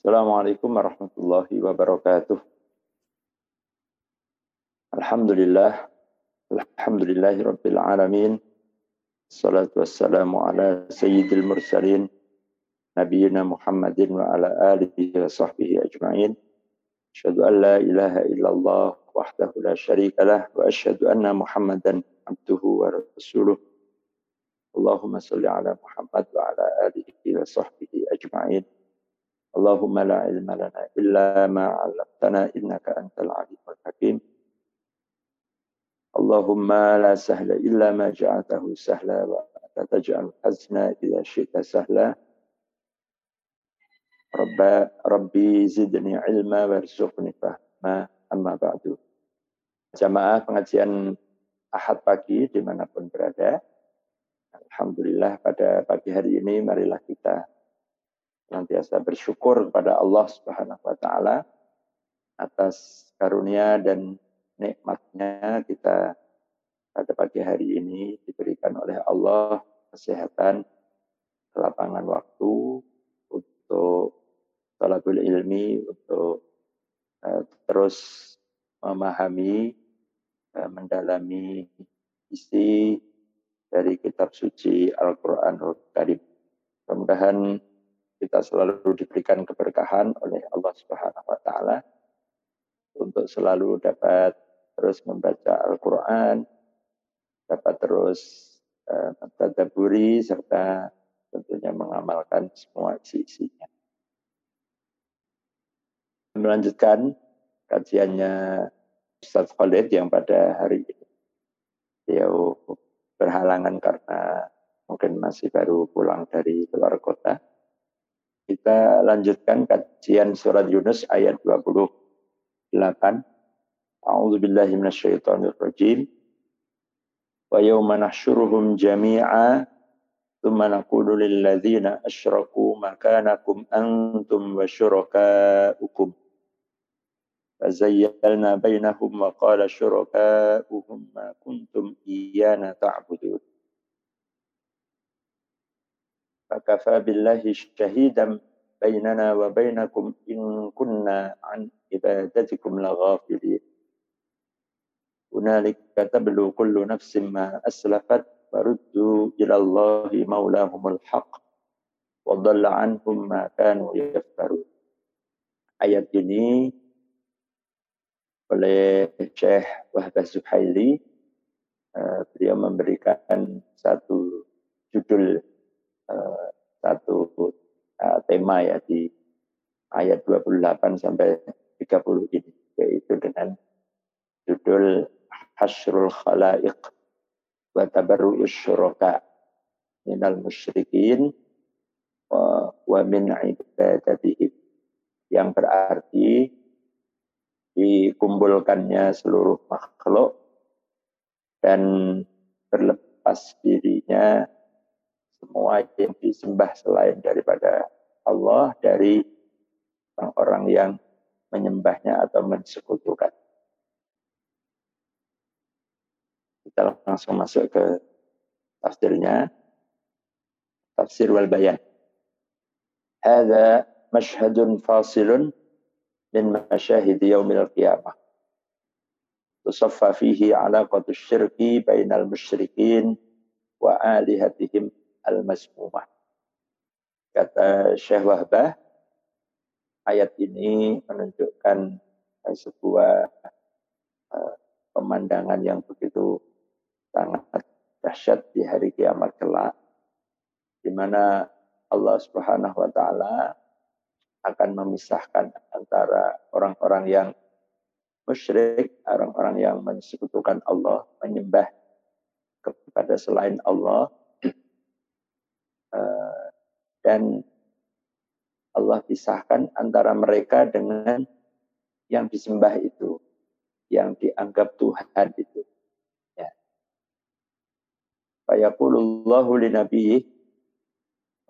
Assalamualaikum warahmatullahi wabarakatuh. Alhamdulillah. Alhamdulillahi rabbil alamin. Salatu wassalamu ala sayyidil mursalin. Nabiyyina Muhammadin wa ala alihi wa sahbihi ajma'in. Asyhadu an la ilaha illallah wahdahu la syarika lah wa asyhadu anna Muhammadan abduhu wa rasuluh. Allahumma salli ala Muhammad wa ala alihi wa sahbihi ajma'in. Allahumma la ilma lana illa ma 'allamtana innaka antal alimul hakim. Allahumma la sahla illa ma ja'altahu sahla wa anta taj'al hazna idza syi'ta sahla. Rabba, Rabbi zidni ilma warzuqni fahma amma ba'du. Jamaah pengajian Ahad pagi di mana pun berada. Alhamdulillah pada pagi hari ini marilah kita senantiasa bersyukur kepada Allah Subhanahu wa taala atas karunia dan nikmatnya kita pada pagi hari ini diberikan oleh Allah kesehatan, kelapangan waktu untuk talabul ilmi untuk uh, terus memahami, uh, mendalami isi dari kitab suci Al-Quran Al-Karim. Mudah-mudahan kita selalu diberikan keberkahan oleh Allah Subhanahu wa taala untuk selalu dapat terus membaca Al-Qur'an, dapat terus uh, serta tentunya mengamalkan semua isi-isinya melanjutkan kajiannya Ustaz Khalid yang pada hari ini. Beliau berhalangan karena mungkin masih baru pulang dari luar kota. Kita lanjutkan kajian surat Yunus ayat 28. A'udzu billahi minasyaitonir rajim. Wa yawma nahsyuruhum jami'a thumma naqulu lil ladzina asyraku makanakum antum wa syurakaukum فزيلنا بينهم وقال شركاؤهم ما كنتم إيانا تعبدون فكفى بالله شهيدا بيننا وبينكم إن كنا عن عبادتكم لغافلين هنالك تبلو كل نفس ما أسلفت فردوا إلى الله مولاهم الحق وضل عنهم ما كانوا يفترون ayat ini oleh Syekh Wahbah Zuhaili. Uh, beliau memberikan satu judul, uh, satu uh, tema ya di ayat 28 sampai 30 ini, yaitu dengan judul Hasrul Khalaiq wa Tabarru'us Syuraka minal musyrikin wa, wa min ibadatihim yang berarti dikumpulkannya seluruh makhluk dan berlepas dirinya semua yang disembah selain daripada Allah dari orang-orang yang menyembahnya atau mensekutukan. Kita langsung masuk ke tafsirnya. Tafsir wal bayan. Hada mashhadun fasilun min masyahid yaumil qiyamah. Tusaffa fihi alaqatu syirki bainal musyrikin wa alihatihim al-masmumah. Kata Syekh Wahbah, ayat ini menunjukkan sebuah eh, pemandangan yang begitu sangat dahsyat di hari kiamat kelak di mana Allah Subhanahu wa taala akan memisahkan antara orang-orang yang musyrik, orang-orang yang mensekutukan Allah, menyembah kepada selain Allah dan Allah pisahkan antara mereka dengan yang disembah itu, yang dianggap Tuhan itu. Ya. Fayaqulullahu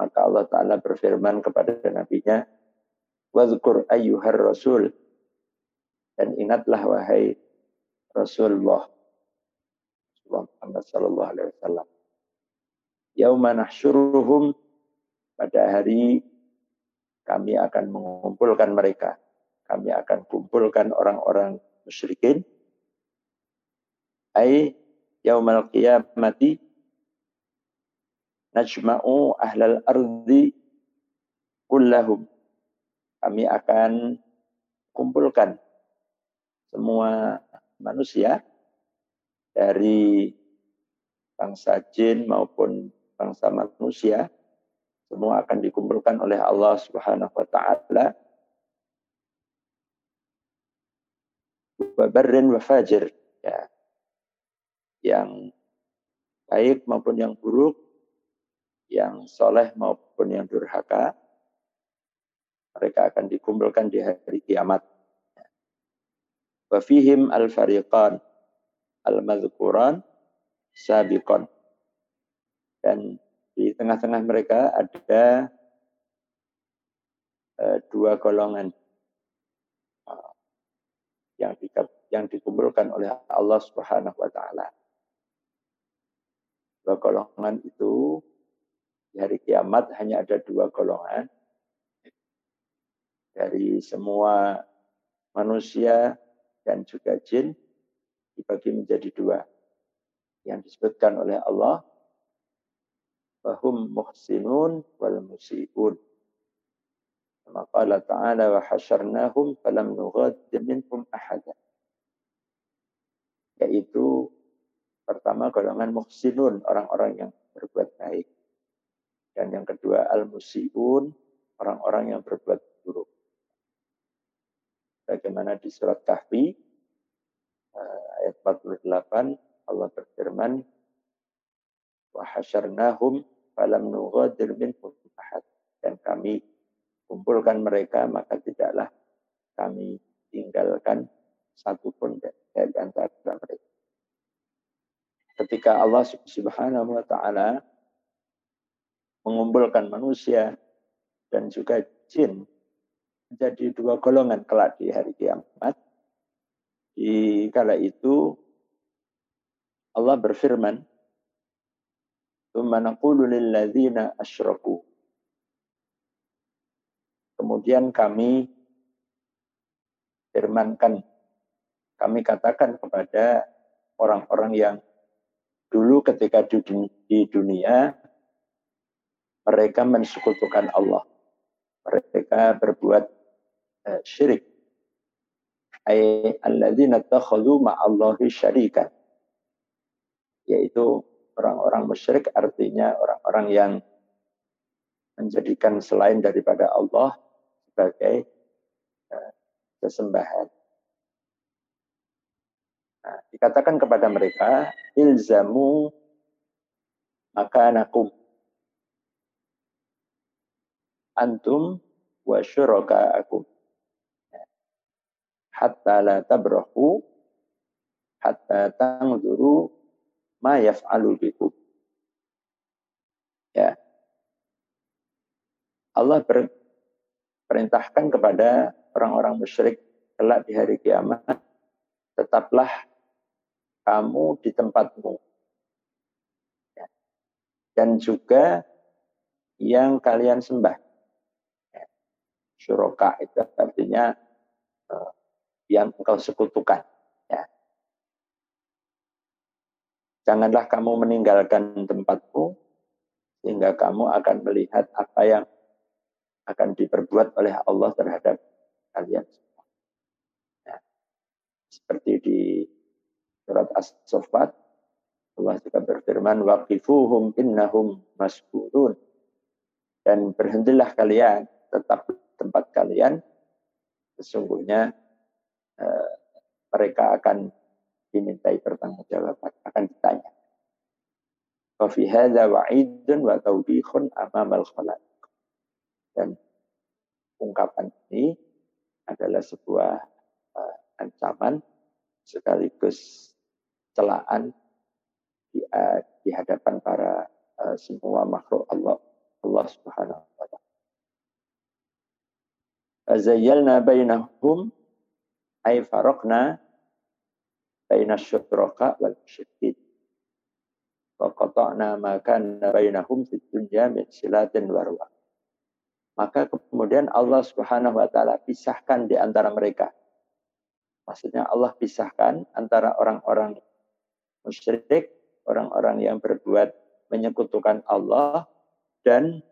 maka Allah Ta'ala berfirman kepada nabinya, Wadhkur ayyuhar rasul. Dan ingatlah wahai Rasulullah. Rasulullah Muhammad sallallahu. Yauma nahsyuruhum pada hari kami akan mengumpulkan mereka. Kami akan kumpulkan orang-orang musyrikin. Ay yaumal qiyamati najma'u ahlal ardi kullahum. Kami akan kumpulkan semua manusia dari bangsa jin maupun bangsa manusia semua akan dikumpulkan oleh Allah Subhanahu wa taala. Wa barrin wa fajir ya. Yang baik maupun yang buruk yang soleh maupun yang durhaka mereka akan dikumpulkan di hari kiamat. Wa fihim al-fariqan al-madhkuran sabiqan dan di tengah-tengah mereka ada uh, dua golongan uh, yang di, yang dikumpulkan oleh Allah Subhanahu wa taala. Dua golongan itu di hari kiamat hanya ada dua golongan dari semua manusia dan juga jin dibagi menjadi dua yang disebutkan oleh Allah fahum muhsinun wal musiun. Kama qala ta'ala wa hasyarnahum falam nughadir minhum ahada. Yaitu pertama golongan muhsinun, orang-orang yang berbuat baik. Dan yang kedua al-musiun, orang-orang yang berbuat buruk. Bagaimana di surat Kahfi eh, ayat 48 Allah berfirman wa hasyarnahum falam nughadir minhum ahad dan kami kumpulkan mereka maka tidaklah kami tinggalkan satupun dari antara mereka. Ketika Allah Subhanahu wa taala mengumpulkan manusia dan juga jin menjadi dua golongan kelak di hari kiamat. Di kala itu Allah berfirman, Kemudian kami firmankan, kami katakan kepada orang-orang yang dulu ketika di dunia mereka mensekutukan Allah. Mereka berbuat uh, syirik. Ay alladzina takhadhu ma'allahi syarikan. Yaitu orang-orang musyrik artinya orang-orang yang menjadikan selain daripada Allah sebagai uh, sesembahan. Nah, dikatakan kepada mereka, ilzamu maka nakum antum wa syuraka'akum hatta la tabrahu hatta tangzuru ma yaf'alu bikum. Ya. Allah perintahkan kepada orang-orang musyrik kelak di hari kiamat, tetaplah kamu di tempatmu. Ya. Dan juga yang kalian sembah. Ya. Syuroka itu artinya uh, yang engkau sekutukan. Janganlah kamu meninggalkan tempatmu sehingga kamu akan melihat apa yang akan diperbuat oleh Allah terhadap kalian semua. Ya. Seperti di surat As-Saffat, Allah juga berfirman, waqifuhum innahum maskurun. Dan berhentilah kalian, tetap tempat kalian, sesungguhnya eh, mereka akan dimintai pertanggungjawaban akan ditanya. Wa hadza wa'idun wa tawbihun amamal khalaq. Dan ungkapan ini adalah sebuah uh, ancaman sekaligus celaan di, uh, di hadapan para uh, semua makhluk Allah Allah Subhanahu wa taala. Fazayyalna bainahum ay faraqna baina syuraka wal. Wa qata'na bainahum fid dunya warwa. Maka kemudian Allah Subhanahu wa taala pisahkan di antara mereka. Maksudnya Allah pisahkan antara orang-orang musyrik, orang-orang yang berbuat menyekutukan Allah dan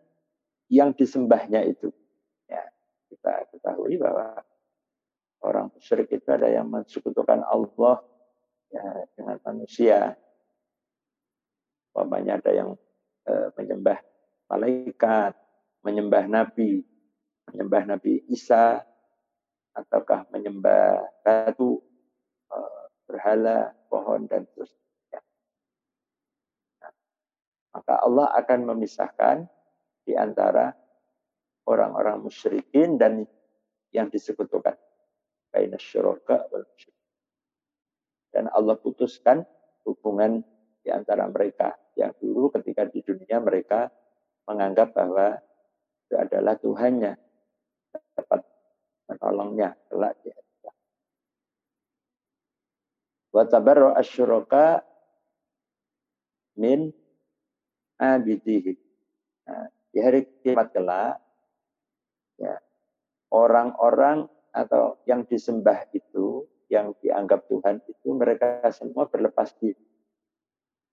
yang disembahnya itu. Ya, kita ketahui bahwa orang musyrik itu ada yang mensekutukan Allah ya, dengan manusia. Umpamanya ada yang e, menyembah malaikat, menyembah nabi, menyembah Nabi Isa, ataukah menyembah batu, e, berhala, pohon, dan seterusnya. Nah, maka Allah akan memisahkan di antara orang-orang musyrikin dan yang disekutukan. Baina syuraka wal Dan Allah putuskan hubungan di antara mereka. Yang dulu ketika di dunia mereka menganggap bahwa itu adalah Tuhannya. Dapat menolongnya kelak di akhirat. Wa tabarra asyuraka min abidihi. Nah, di hari kiamat kelak, ya, orang-orang atau yang disembah itu, yang dianggap Tuhan itu, mereka semua berlepas diri.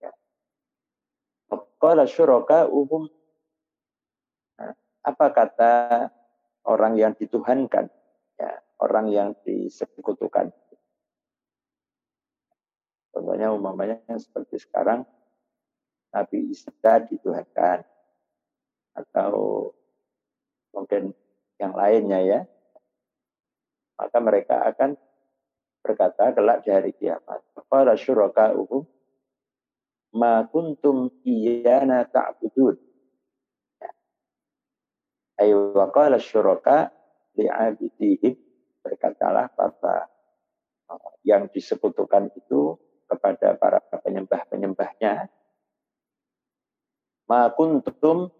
Ya. Qala syuraka uhum. Nah, apa kata orang yang dituhankan? Ya, orang yang disekutukan. Contohnya umumnya seperti sekarang Nabi Isa dituhankan atau mungkin yang lainnya ya maka mereka akan berkata kelak di hari kiamat. Qala syuraka'uhum ma kuntum iyana ta'budun. Ya. Ayo wa qala syuraka li'abidihim berkatalah para yang disekutukan itu kepada para penyembah-penyembahnya ma kuntum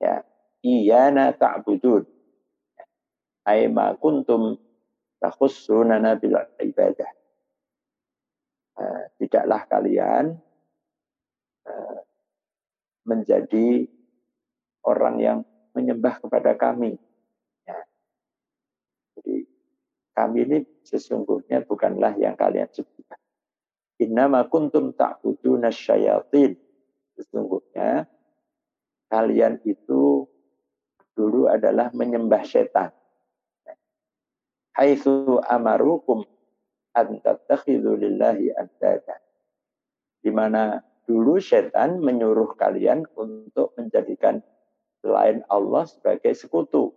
ya iyana ta'budun Aima kuntum takhussunana bil ibadah. Uh, tidaklah kalian uh, menjadi orang yang menyembah kepada kami. Ya. Jadi kami ini sesungguhnya bukanlah yang kalian sebutkan. Innama kuntum ta'buduna syayatin. Sesungguhnya kalian itu dulu adalah menyembah setan haitsu amarukum an tattakhidhu lillahi andada. Di mana dulu setan menyuruh kalian untuk menjadikan selain Allah sebagai sekutu.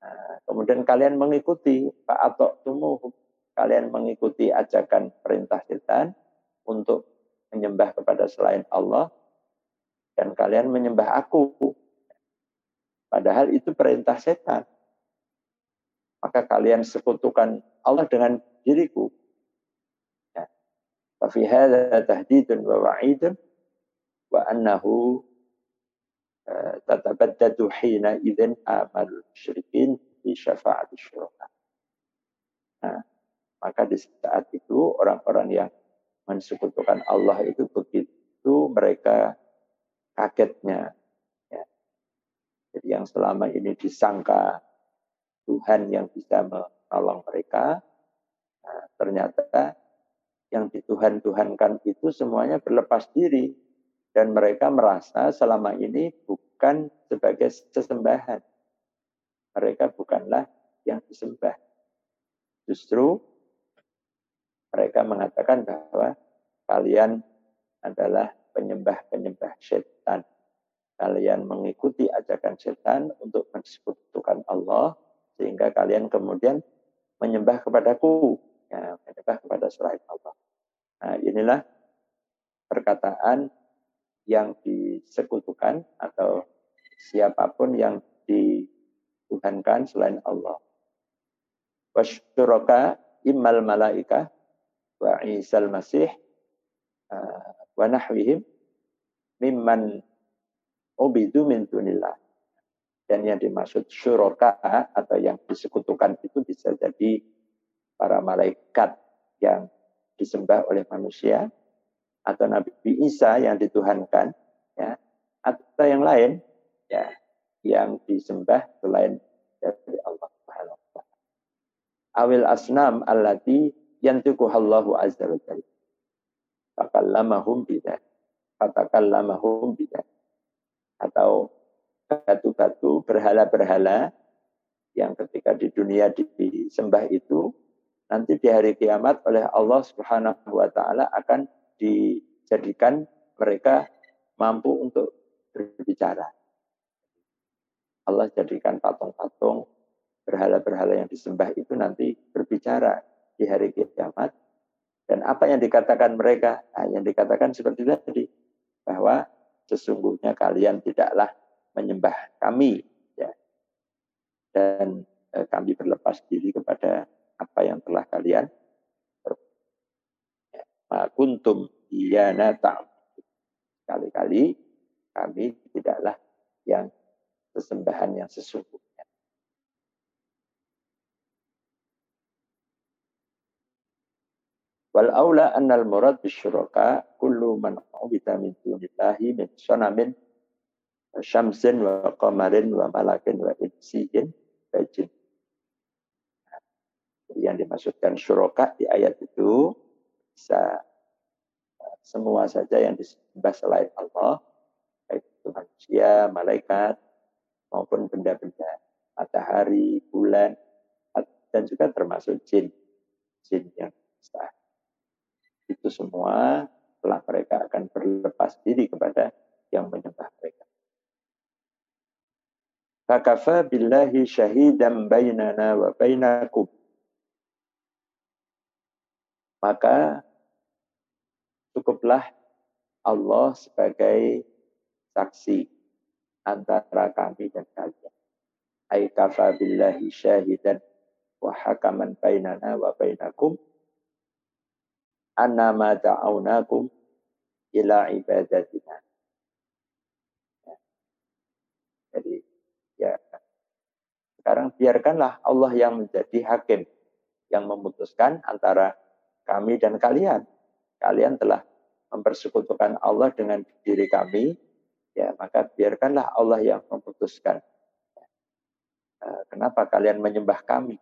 Nah, kemudian kalian mengikuti fa'atok tumuh. Kalian mengikuti ajakan perintah setan untuk menyembah kepada selain Allah dan kalian menyembah aku. Padahal itu perintah setan maka kalian sekutukan Allah dengan diriku. Ya. Fafi hadza tahdidun wa wa'idun wa annahu eh, tatabaddadu hina idzin amal syirikin di syafaat syurga. Nah, maka di saat itu orang-orang yang mensekutukan Allah itu begitu mereka kagetnya. Ya. Jadi yang selama ini disangka Tuhan yang bisa menolong mereka. Nah, ternyata yang dituhan-tuhankan itu semuanya berlepas diri. Dan mereka merasa selama ini bukan sebagai sesembahan. Mereka bukanlah yang disembah. Justru mereka mengatakan bahwa kalian adalah penyembah-penyembah setan. Kalian mengikuti ajakan setan untuk mensekutukan Allah sehingga kalian kemudian menyembah kepadaku, ya, menyembah kepada selain Allah. Nah, inilah perkataan yang disekutukan atau siapa pun yang dituhankan selain Allah. Wasyuraka immal malaika wa Isal Masih uh, wa nahwihim mimman ubidu min dunillah. Dan yang dimaksud syuroka atau yang disekutukan itu bisa jadi para malaikat yang disembah oleh manusia atau Nabi Isa yang dituhankan ya atau yang lain ya yang disembah selain dari Allah Subhanahu wa taala. Awil asnam allati yantiquhallahu azza wa jalla. Fakallamahum bidzalik. Fatakallamahum bidzalik. Atau batu-batu berhala-berhala yang ketika di dunia disembah itu nanti di hari kiamat oleh Allah Subhanahu wa taala akan dijadikan mereka mampu untuk berbicara. Allah jadikan patung-patung berhala-berhala yang disembah itu nanti berbicara di hari kiamat. Dan apa yang dikatakan mereka? Nah, yang dikatakan seperti tadi bahwa sesungguhnya kalian tidaklah menyembah kami ya. Dan eh, kami berlepas diri kepada apa yang telah kalian ya. kuntum iyana Kali-kali kami tidaklah yang sesembahan yang sesungguhnya. Wal aula annal murad bisyuraka kullu man ubita min dunillahi min sanamin syamsin wa qamarin wa malakin wa insiin wa jin. Yang dimaksudkan syuraka di ayat itu bisa semua saja yang disembah selain Allah, baik itu manusia, malaikat, maupun benda-benda matahari, bulan, dan juga termasuk jin, jin yang besar. Itu semua telah mereka akan berlepas diri kepada yang menyembah mereka. Fakafa billahi syahidan bainana wa bainakum. Maka cukuplah Allah sebagai saksi antara kami dan kalian. Ay kafa billahi syahidan wa hakaman bainana wa bainakum anna ma ta'aunakum ila ibadatina. Ya. Jadi sekarang biarkanlah Allah yang menjadi hakim yang memutuskan antara kami dan kalian. Kalian telah mempersekutukan Allah dengan diri kami, ya maka biarkanlah Allah yang memutuskan. Eh, kenapa kalian menyembah kami?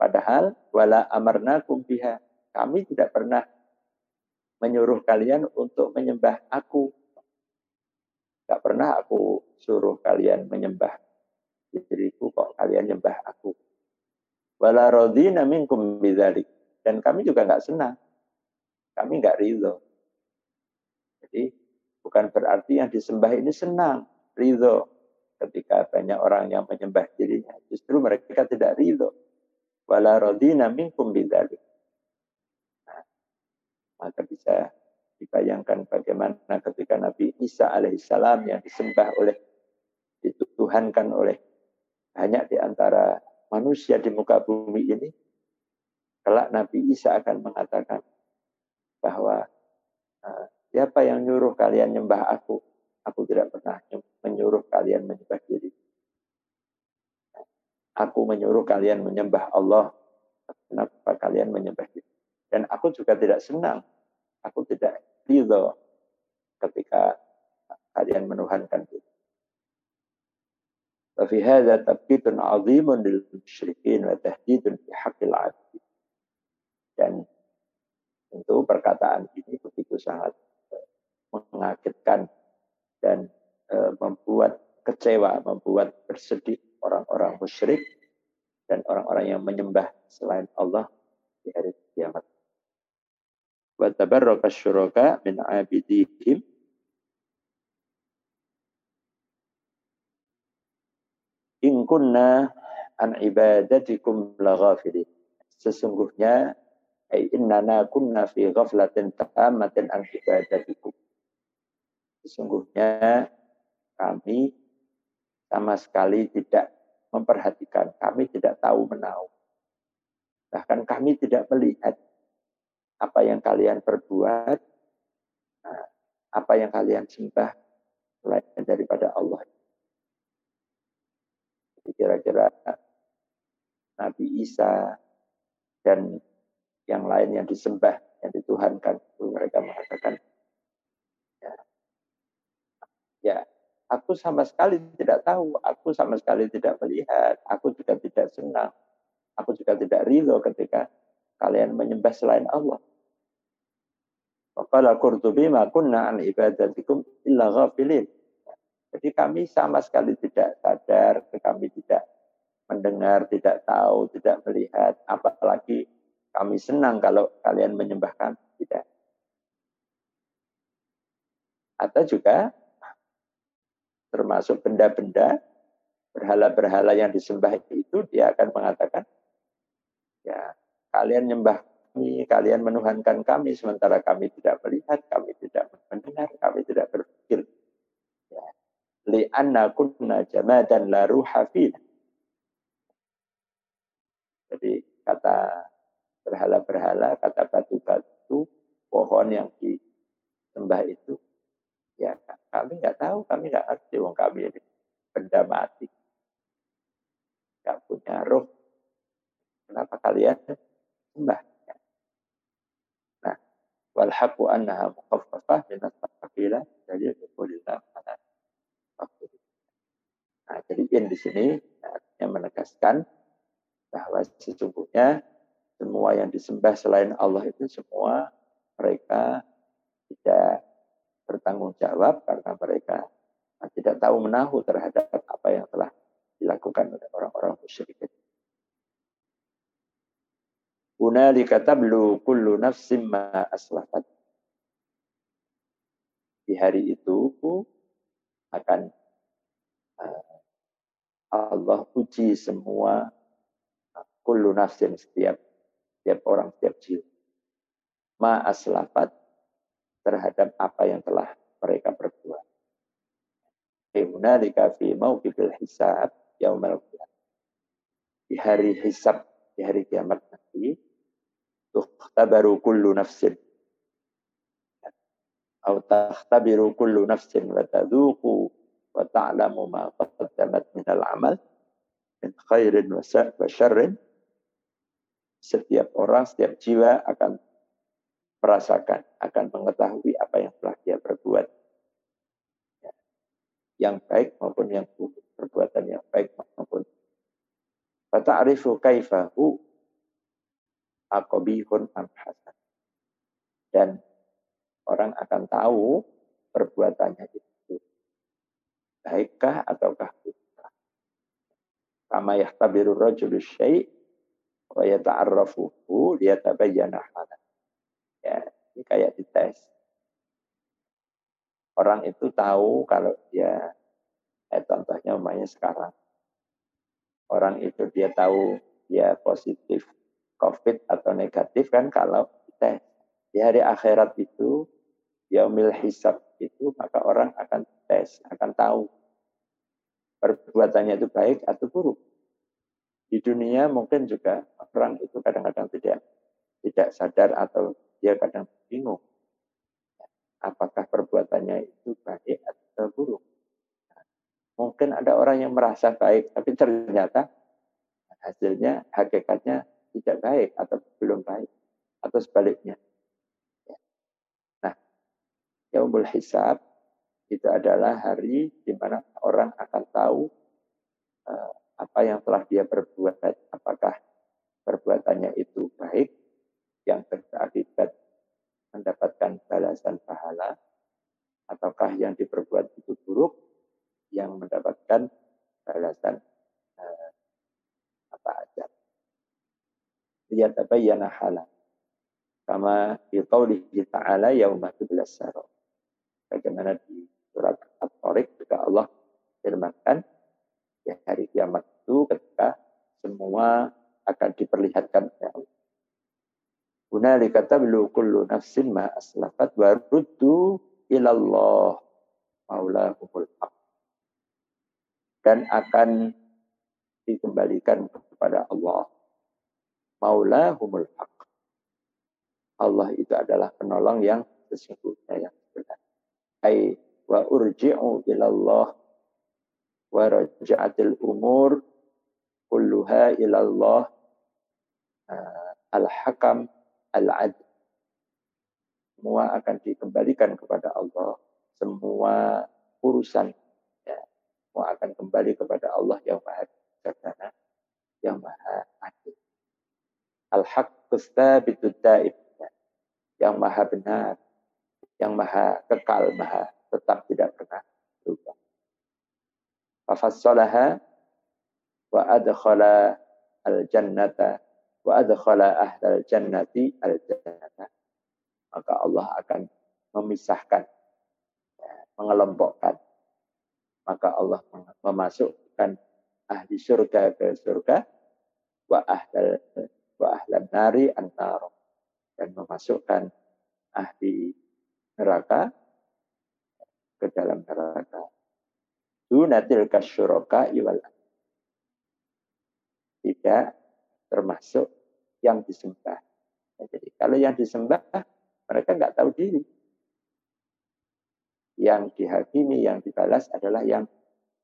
Padahal wala amarnakum biha. Kami tidak pernah menyuruh kalian untuk menyembah aku. Tidak pernah aku suruh kalian menyembah diriku kok kalian nyembah aku. Wala radina minkum bidzalik. Dan kami juga nggak senang kami nggak ridho. Jadi bukan berarti yang disembah ini senang, ridho. Ketika banyak orang yang menyembah dirinya, justru mereka tidak ridho. Wala radina minkum bidalik. Nah, maka bisa dibayangkan bagaimana ketika Nabi Isa alaihissalam yang disembah oleh, dituhankan oleh banyak di antara manusia di muka bumi ini, kelak Nabi Isa akan mengatakan, bahwa uh, siapa yang nyuruh kalian nyembah aku, aku tidak pernah menyuruh kalian menyembah diri. Aku menyuruh kalian menyembah Allah. Kenapa kalian menyembah diri? Dan aku juga tidak senang. Aku tidak ridho ketika kalian menuhankan diri. وفي هذا تبكيت عظيم للمشركين وتهديد في حق العبد. Dan Tentu perkataan ini begitu sangat eh, mengagetkan dan e, membuat kecewa, membuat bersedih orang-orang musyrik dan orang-orang yang menyembah selain Allah di hari kiamat. Wa tabarraka syuraka min abidihim kunna an ibadatikum laghafilin. Sesungguhnya Ay innana kunna fi ghaflatin tammatin an ibadatikum. Sesungguhnya kami sama sekali tidak memperhatikan, kami tidak tahu menahu. Bahkan kami tidak melihat apa yang kalian perbuat, nah, apa yang kalian sembah selain daripada Allah. Kira-kira Nabi Isa dan yang lain yang disembah, yang dituhankan. Mereka mengatakan, ya, ya Aku sama sekali tidak tahu, aku sama sekali tidak melihat, aku juga tidak senang, aku juga tidak ridho ketika kalian menyembah selain Allah. Faqala Qurtubi ma an ibadatikum illa ghafilin. Jadi kami sama sekali tidak sadar, kami tidak mendengar, tidak tahu, tidak melihat, apalagi kami senang kalau kalian menyembah kami. Tidak. Atau juga termasuk benda-benda berhala-berhala yang disembah itu dia akan mengatakan ya kalian nyembah kami, kalian menuhankan kami sementara kami tidak melihat, kami tidak mendengar, kami tidak berpikir. Ya. Li'anna kunna jamadan la ruha Jadi kata berhala-berhala, kata batu-batu, pohon yang disembah itu Ya, kami nggak tahu, kami nggak ngerti. Wong kami ini benda mati. Nggak punya roh. Kenapa kalian sembah? Nah, wal haqu annaha muqaffafah min at-taqilah jadi qulillah Nah, jadi in di sini artinya menegaskan bahwa sesungguhnya semua yang disembah selain Allah itu semua mereka tidak bertanggung jawab karena mereka tidak tahu menahu terhadap apa yang telah dilakukan oleh orang-orang musyrik. Hunalika tablu kullu nafsim ma aslafat. Di hari itu akan uh, Allah uji semua uh, kullu nafsin setiap setiap orang setiap jiwa. Ma aslafat terhadap apa yang telah mereka perbuat. Hunalika fi mauqibil hisab yaumal qiyamah. Di hari hisab, di hari kiamat nanti, tukhtabaru kullu nafsin. Atau takhtabiru kullu nafsin. Setiap orang, setiap jiwa akan merasakan, akan mengetahui apa yang telah dia perbuat. Ya. Yang baik maupun yang buruk, perbuatan yang baik maupun Fata'rifu kaifahu akobihun am hasan. Dan orang akan tahu perbuatannya itu baikkah ataukah buruk. Kama yahtabiru rajulu syai' wa yata'arrafuhu liyatabayyana halan. Ya, ini kayak dites. Orang itu tahu kalau dia, eh, contohnya umpamanya sekarang. Orang itu dia tahu dia positif COVID atau negatif kan kalau dites. Di hari akhirat itu, yaumil hisab itu, maka orang akan tes, akan tahu perbuatannya itu baik atau buruk. Di dunia mungkin juga orang itu kadang-kadang tidak tidak sadar atau dia kadang bingung. Apakah perbuatannya itu baik atau buruk. Mungkin ada orang yang merasa baik, tapi ternyata hasilnya, hakikatnya tidak baik atau belum baik. Atau sebaliknya. Yaumul Hisab itu adalah hari di mana orang akan tahu uh, apa yang telah dia perbuat, apakah perbuatannya itu baik yang berakibat mendapatkan balasan pahala ataukah yang diperbuat itu buruk yang mendapatkan balasan eh, apa aja. Lihat apa yang halal. Kama di ta'ala yauma tublas sarah. Bagaimana di surat At-Tariq juga Allah firmankan ya hari kiamat itu ketika semua akan diperlihatkan oleh Allah. Hunalika tablu kullu nafsin ma aslafat wa ruddu ilallah maulahumul haq. Dan akan dikembalikan kepada Allah. Maulahumul haq. Allah itu adalah penolong yang sesungguhnya yang benar. Ai wa urji'u ilallah wa raja'atil umur kulluha ilallah uh, al-hakam al-adl. Semua akan dikembalikan kepada Allah. Semua urusan semua akan kembali kepada Allah yang Maha Bijaksana, yang Maha Adil. Al-Haqqus Thabitud Daib. Yang Maha benar, yang Maha kekal, Maha tetap tidak pernah berubah. Fafassalaha wa adkhala al-jannata wa adkhala ahlal jannati al-jannata. Maka Allah akan memisahkan, ya, mengelompokkan. Maka Allah memasukkan ahli surga ke surga wa ahlal wa ahlan nari antar dan memasukkan ahli neraka ke dalam neraka. Dunatil kasyuraka iwal tidak termasuk yang disembah. Ya, jadi kalau yang disembah mereka nggak tahu diri. Yang dihakimi, yang dibalas adalah yang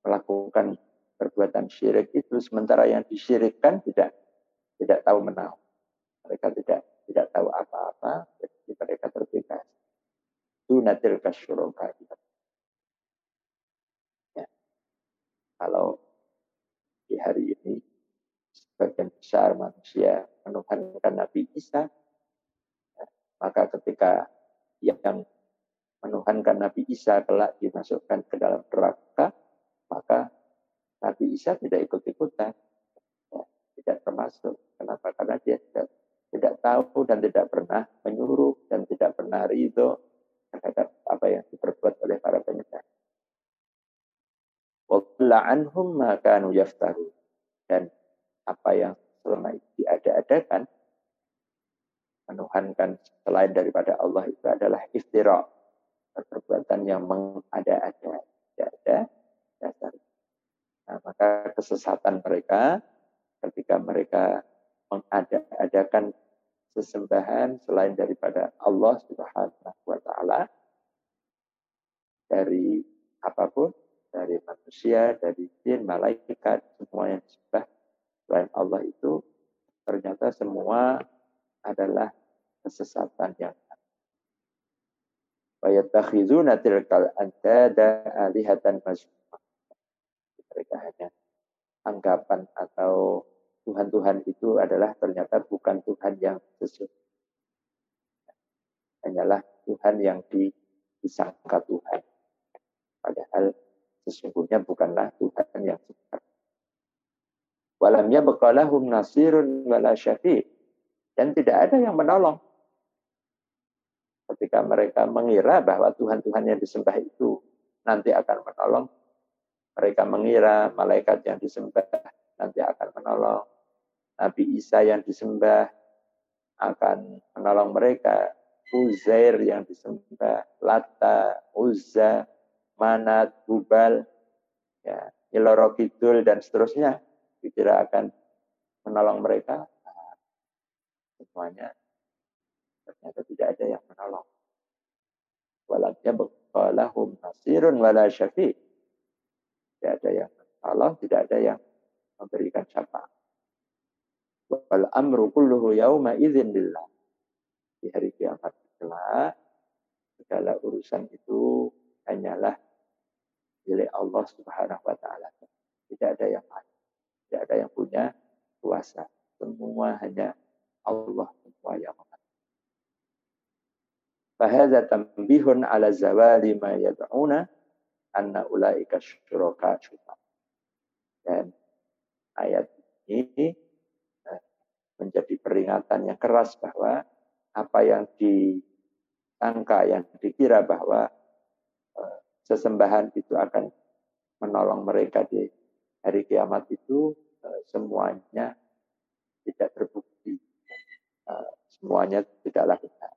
melakukan perbuatan syirik itu, sementara yang disyirikkan tidak tidak tahu menahu. Mereka tidak tidak tahu apa-apa, jadi mereka terbebas. Dunatil kasyuroka. Ya. Kalau di hari ini sebagian besar manusia menuhankan Nabi Isa, ya, maka ketika yang menuhankan Nabi Isa kelak dimasukkan ke dalam neraka, maka Nabi Isa tidak ikut-ikutan tidak termasuk. Kenapa? Karena dia tidak, tidak tahu dan tidak pernah menyuruh dan tidak pernah ridho terhadap apa yang diperbuat oleh para penyembah. Walla anhum yaftaru. Dan apa yang selama ini diada-adakan, menuhankan selain daripada Allah itu adalah iftira. Perbuatan yang mengada-ada. Tidak ada dasar. Nah, maka kesesatan mereka ketika mereka mengadakan sesembahan selain daripada Allah Subhanahu wa taala dari apa pun dari manusia, dari jin, malaikat, semua yang disembah selain Allah itu ternyata semua adalah kesesatan yang Wayatakhizuna tilkal andada alihatan masjid. Mereka hanya anggapan atau Tuhan-Tuhan itu adalah ternyata bukan Tuhan yang sesungguhnya. Hanyalah Tuhan yang disangka Tuhan. Padahal sesungguhnya bukanlah Tuhan yang sebenarnya. Walamnya bekalahum nasirun wala syafi' dan tidak ada yang menolong. Ketika mereka mengira bahwa Tuhan-Tuhan yang disembah itu nanti akan menolong, mereka mengira malaikat yang disembah nanti akan menolong. Nabi Isa yang disembah akan menolong mereka. Uzair yang disembah, Lata, Uzza, Manat, Bubal, ya, Iloro Kidul, dan seterusnya. Dikira akan menolong mereka. Nah, semuanya ternyata tidak ada yang menolong. Walatnya bekalahum nasirun wala syafi' Tidak ada yang menolong, tidak ada yang memberikan syafaat. Wal amru kulluhu yauma idzin lillah. Di hari kiamat kelak segala urusan itu hanyalah milik Allah Subhanahu wa taala. Tidak ada yang lain. Tidak ada yang punya kuasa. Semua hanya Allah semua yang. Fahadha tambihun ala zawali ma yad'una anna ulaika syuraka Dan ayat ini menjadi peringatan yang keras bahwa apa yang disangka, yang dikira bahwa eh, sesembahan itu akan menolong mereka di hari kiamat itu eh, semuanya tidak terbukti. Eh, semuanya tidaklah benar.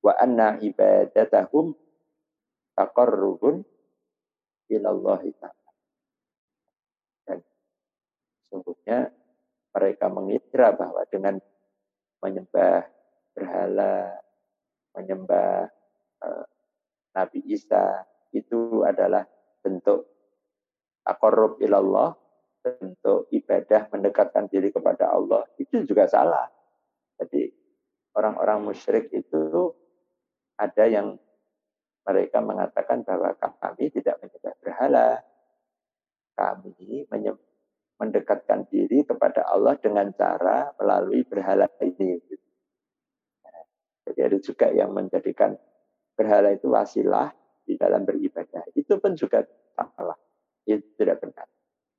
Wa anna ibadatahum taqarrubun ilallahi ta'ala. Dan sungguhnya mereka mengira bahwa dengan menyembah berhala, menyembah uh, Nabi Isa itu adalah bentuk akorup ilallah, bentuk ibadah mendekatkan diri kepada Allah. Itu juga salah. Jadi orang-orang musyrik itu ada yang mereka mengatakan bahwa kami tidak menyembah berhala, kami mendekatkan diri kepada Allah dengan cara melalui berhala ini. Jadi ada juga yang menjadikan berhala itu wasilah di dalam beribadah. Itu pun juga salah. Itu tidak benar.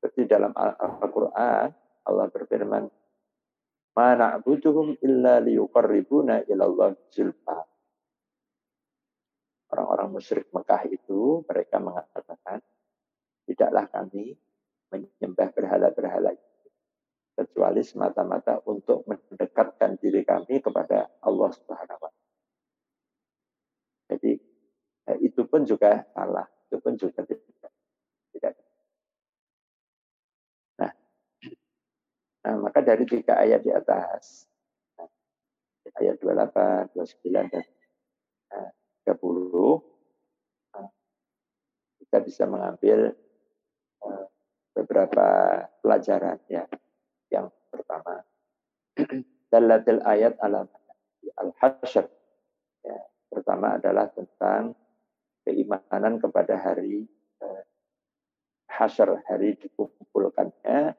Seperti dalam Al-Quran, Allah berfirman, Ma na'buduhum illa liyuqarribuna ilallah zulfa. Orang-orang musyrik Mekah itu, mereka mengatakan, tidaklah kami menyembah berhala-berhala. Kecuali semata-mata untuk mendekatkan diri kami kepada Allah Subhanahu wa Jadi eh, itu pun juga salah, itu pun juga tidak. tidak. Nah, nah, maka dari tiga ayat di atas, nah, ayat 28, 29, dan nah, 30, nah, kita bisa mengambil uh, beberapa pelajaran ya. Yang pertama, dalatil ayat alam al-hasyr. Ya, pertama adalah tentang keimanan kepada hari eh, hasyr, hari dikumpulkannya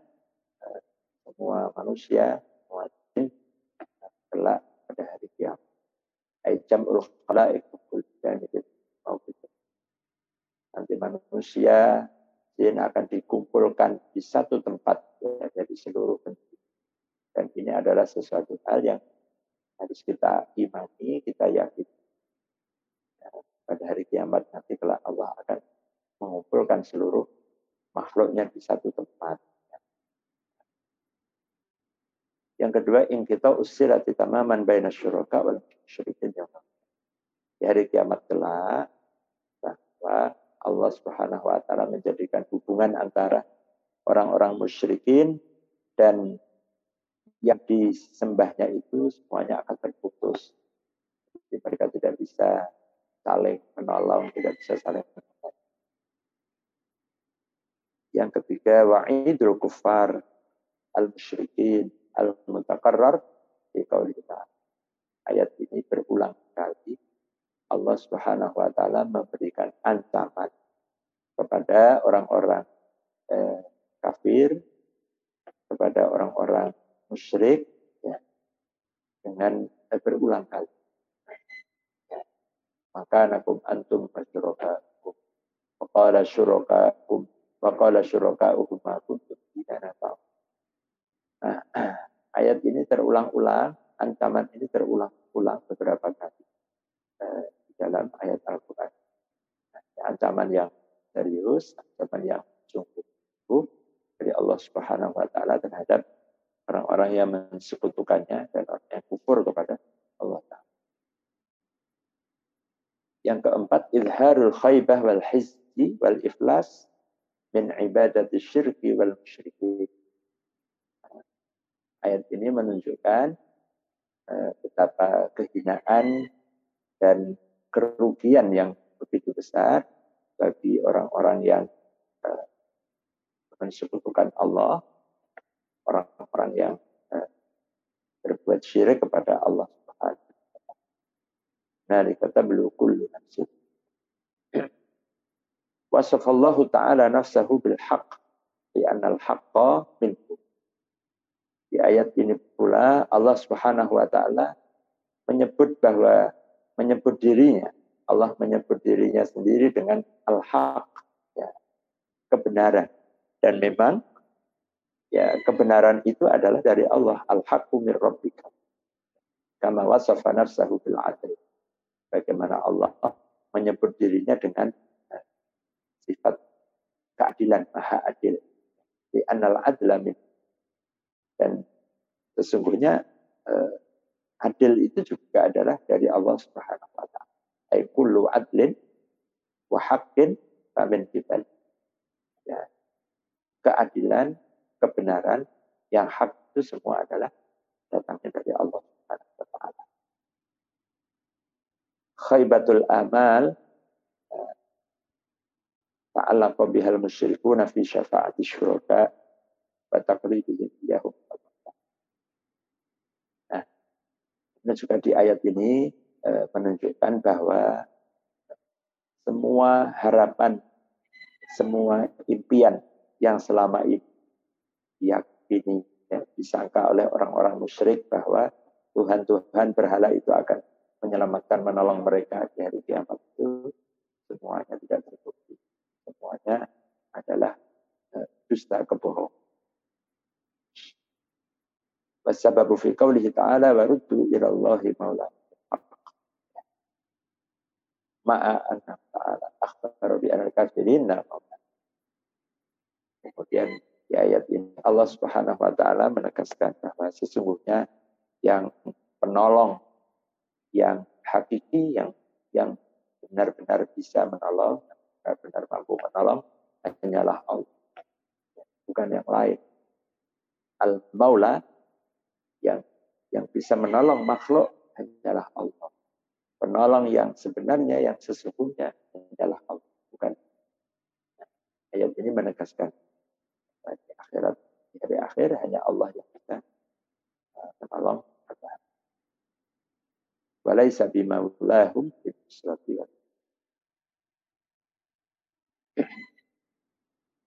eh, semua manusia, semua jin kelak pada hari kiamat. Ul khalaik Nanti manusia jin akan dikumpulkan di satu tempat ya, dari seluruh penjuru. Dan ini adalah sesuatu hal yang harus kita imani, kita yakin. Ya, pada hari kiamat nanti kalau Allah akan mengumpulkan seluruh makhluknya di satu tempat. Ya. Yang kedua, in kita usirati tamaman baina syuraka wal syurikin Di hari kiamat kelak, Allah Subhanahu wa taala menjadikan hubungan antara orang-orang musyrikin dan yang disembahnya itu semuanya akan terputus. Jadi mereka tidak bisa saling menolong, tidak bisa saling menolong. Yang ketiga, wa'idul kufar al-musyrikin al-mutakarrar di kita. Ayat ini berulang kali Allah Subhanahu wa taala memberikan ancaman kepada orang-orang eh, kafir, kepada orang-orang musyrik ya, dengan eh, berulang kali. Ya. Maka nakum antum fasyurakakum. Waqala syurakakum. Waqala syurakaukum ma kuntum Nah, ayat ini terulang-ulang, ancaman ini terulang-ulang beberapa kali. Eh, dalam ayat Al-Quran. Nah, ancaman yang serius, ancaman yang sungguh dari Allah Subhanahu wa taala terhadap orang-orang yang mensekutukannya dan orang yang kufur kepada Allah taala. Yang keempat, izharul khaybah wal hizji wal iflas min ibadati syirki wal musyrikin. Ayat ini menunjukkan uh, betapa kehinaan dan kerugian yang begitu besar bagi orang-orang yang uh, mensekutukan Allah, orang-orang yang uh, berbuat syirik kepada Allah Subhanahu wa taala. Nah, kata beliau kullu nafsin. Wasafallahu ta'ala nafsahu bil haqq li'anna al-haqqa minhu. Di ayat ini pula Allah Subhanahu wa taala menyebut bahwa menyebut dirinya. Allah menyebut dirinya sendiri dengan al-haq, ya, kebenaran. Dan memang ya kebenaran itu adalah dari Allah, al-haqqu min rabbika. Kama wasafa nafsahu bil. Bagaimana Allah menyebut dirinya dengan ya, sifat keadilan, maha adil. Di anal adla min. Dan sesungguhnya eh, Adil itu juga adalah dari Allah Subhanahu wa taala. Ai kullu adlin wa haqqin famin kibal. Ya. Keadilan, kebenaran yang hak itu semua adalah datangnya dari Allah Subhanahu wa taala. Khaybatul amal ta'allaqa bihal musyrikuna fi syafa'ati syuraka wa taqlidihim iyahum Dan juga di ayat ini menunjukkan bahwa semua harapan, semua impian yang selama ini diyakini ya, disangka oleh orang-orang musyrik bahwa Tuhan-Tuhan berhala itu akan menyelamatkan, menolong mereka di hari kiamat itu semuanya tidak terbukti. Semuanya adalah uh, dusta kebohongan. Wasababu fi qawlihi ta'ala wa ila Allahi. Ma'a anna ta'ala akhbaru bi kafirin Kemudian di ayat ini Allah Subhanahu wa taala menegaskan bahwa sesungguhnya yang penolong yang hakiki yang yang benar-benar bisa menolong, benar-benar mampu menolong hanyalah Allah. Bukan yang lain. Al-Maula yang yang bisa menolong makhluk hanyalah Allah. Penolong yang sebenarnya, yang sesungguhnya hanyalah Allah. Bukan. Ayat ini menegaskan di akhirat, di hari akhir hanya Allah yang bisa uh, menolong Walaysa bimaulahum bisrati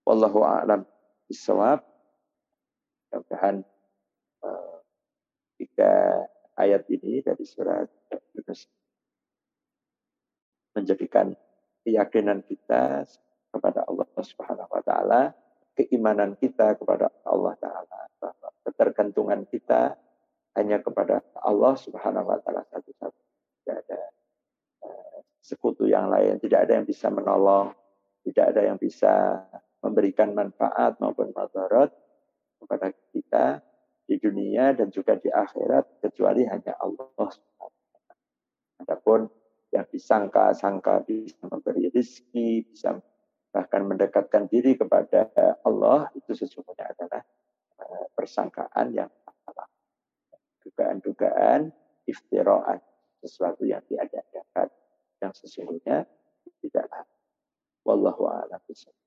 Wallahu a'lam bisawab. Mudah-mudahan uh, tiga ayat ini dari surat Yunus menjadikan keyakinan kita kepada Allah Subhanahu wa taala, keimanan kita kepada Allah taala, ketergantungan kita hanya kepada Allah Subhanahu wa taala satu-satu. Tidak ada uh, sekutu yang lain, tidak ada yang bisa menolong, tidak ada yang bisa memberikan manfaat maupun madarat kepada kita di dunia dan juga di akhirat kecuali hanya Allah. Adapun yang disangka-sangka bisa memberi rezeki, bisa bahkan mendekatkan diri kepada Allah itu sesungguhnya adalah eh, persangkaan yang salah. Dugaan-dugaan iftiraan sesuatu yang diadakan yang sesungguhnya tidaklah. Wallahu a'lam bishawab.